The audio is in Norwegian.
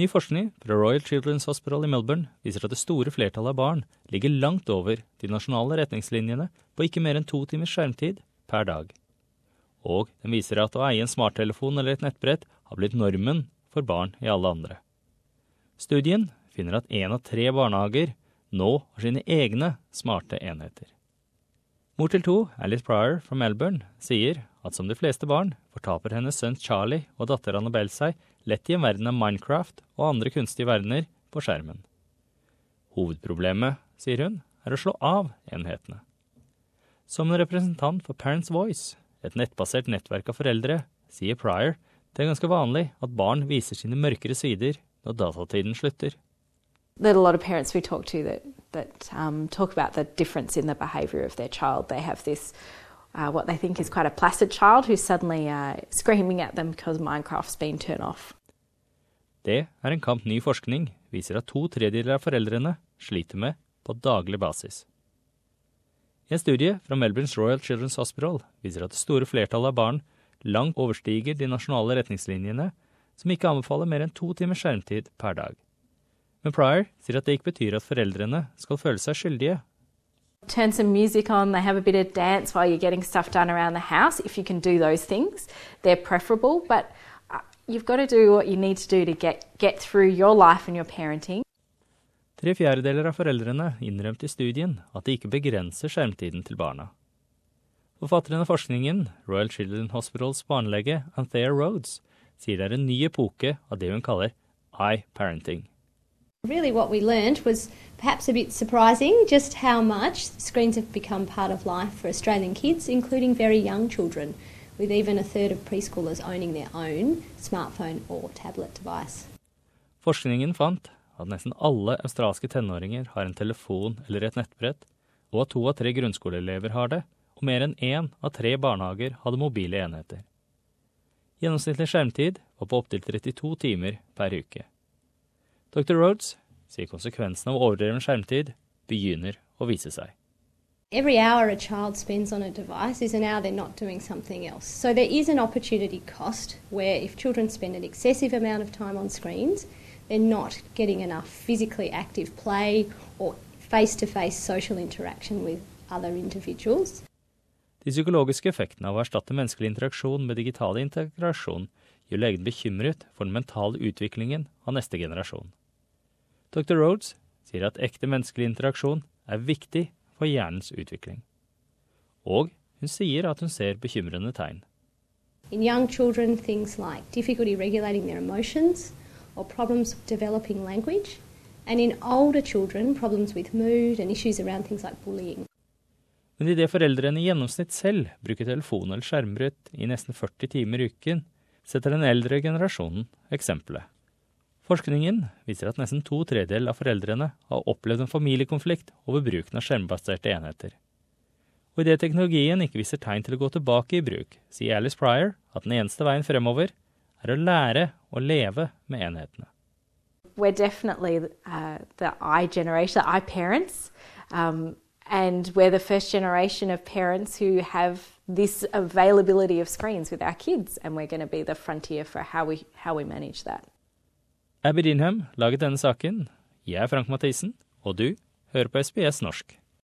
Ny forskning fra Royal Children's Hospital i Melbourne viser at det store flertallet av barn ligger langt over de nasjonale retningslinjene på ikke mer enn to timers skjermtid per dag. Og den viser at å eie en smarttelefon eller et nettbrett har blitt normen for barn i alle andre. Studien finner at én av tre barnehager nå har sine egne smarte enheter. Mor til to, Alice Pryor fra Melbourne, sier at som de fleste barn fortaper hennes sønn Charlie og datter Annabelle seg lett i en verden av Minecraft og andre kunstige verdener på skjermen. Hovedproblemet, sier hun, er å slå av enhetene. Som en representant for Parents Voice, et nettbasert nettverk av foreldre, sier Pryor det er ganske vanlig at barn viser sine mørkere sider når datatiden slutter. Are a lot of parents we talk to that, that um, talk about the difference in the behavior of their child. They have this, uh, what they think is quite a placid child who's suddenly uh, screaming at them because Minecraft's been turned off. Det er en kamp ny forskning viser at to tredjedeler av foreldrene sliter med på daglig basis. En studie fra Melbournes Royal Children's Hospital viser at det store flertallet av barn langt overstiger de nasjonale retningslinjene, som ikke anbefaler mer enn to timers skjermtid per dag. Men Pryor sier at det ikke betyr at foreldrene skal føle seg skyldige. Turn some music on, they have a bit of dance while you're getting stuff done around the house. If you can do those things, they're preferable. But uh, you've got to do what you need to do to get, get through your life and your parenting. Tre fjerdedeler av foreldrene innrømte i studien at de ikke begrenser skjermtiden til barna. Forfatteren av forskningen, Royal Children Hospitals barnelege Anthea Rhodes, sier det er en ny epoke av det hun kaller i-parenting. Really, what we learned was perhaps a bit surprising just how much screens have become part of life for Australian kids, including very young children, with even a third of preschoolers owning their own smartphone or tablet device. Forskningen fant at nesten alle australske tenåringer har en telefon eller et nettbrett, og at to av tre grunnskoleelever har det, og mer enn én av tre barnehager hadde mobile enheter. Gjennomsnittlig skjermtid var på opptil 32 timer per uke. Dr. Rhodes sier konsekvensen av overdreven skjermtid begynner å vise seg. Every hour a child spends on a device is an hour they're not doing something else. So there is an opportunity cost where if children spend an excessive amount of time on screens, they're not getting enough physically active play or face to face social interaction with other individuals. De psykologiske effektene av å erstatte menneskelig interaksjon med digital integrasjon gjør legen bekymret for den mentale utviklingen av neste generasjon. Dr. Rhodes sier at ekte menneskelig interaksjon er viktig for hjernens utvikling. Og hun sier at hun ser bekymrende tegn. In young children, things like difficulty regulating their emotions or problems developing language, and in older children, problems with mood and issues around things like bullying. Men idet foreldrene i gjennomsnitt selv bruker telefon eller skjermbrett i nesten 40 timer i uken, setter den eldre generasjonen eksempelet. Forskningen viser at nesten to tredjedeler av foreldrene har opplevd en familiekonflikt over bruken av skjermbaserte enheter. Og idet teknologien ikke viser tegn til å gå tilbake i bruk, sier Alice Pryor at den eneste veien fremover er å lære å leve med enhetene. We're definitely uh, the I generation, the I parents. Um, and we're the first generation of parents who have this availability of screens with our kids, and we're going to be the frontier for how we, how we manage that. Abby Dinham laget denne saken. Jeg er Frank Mathisen, og du hører på SBS norsk.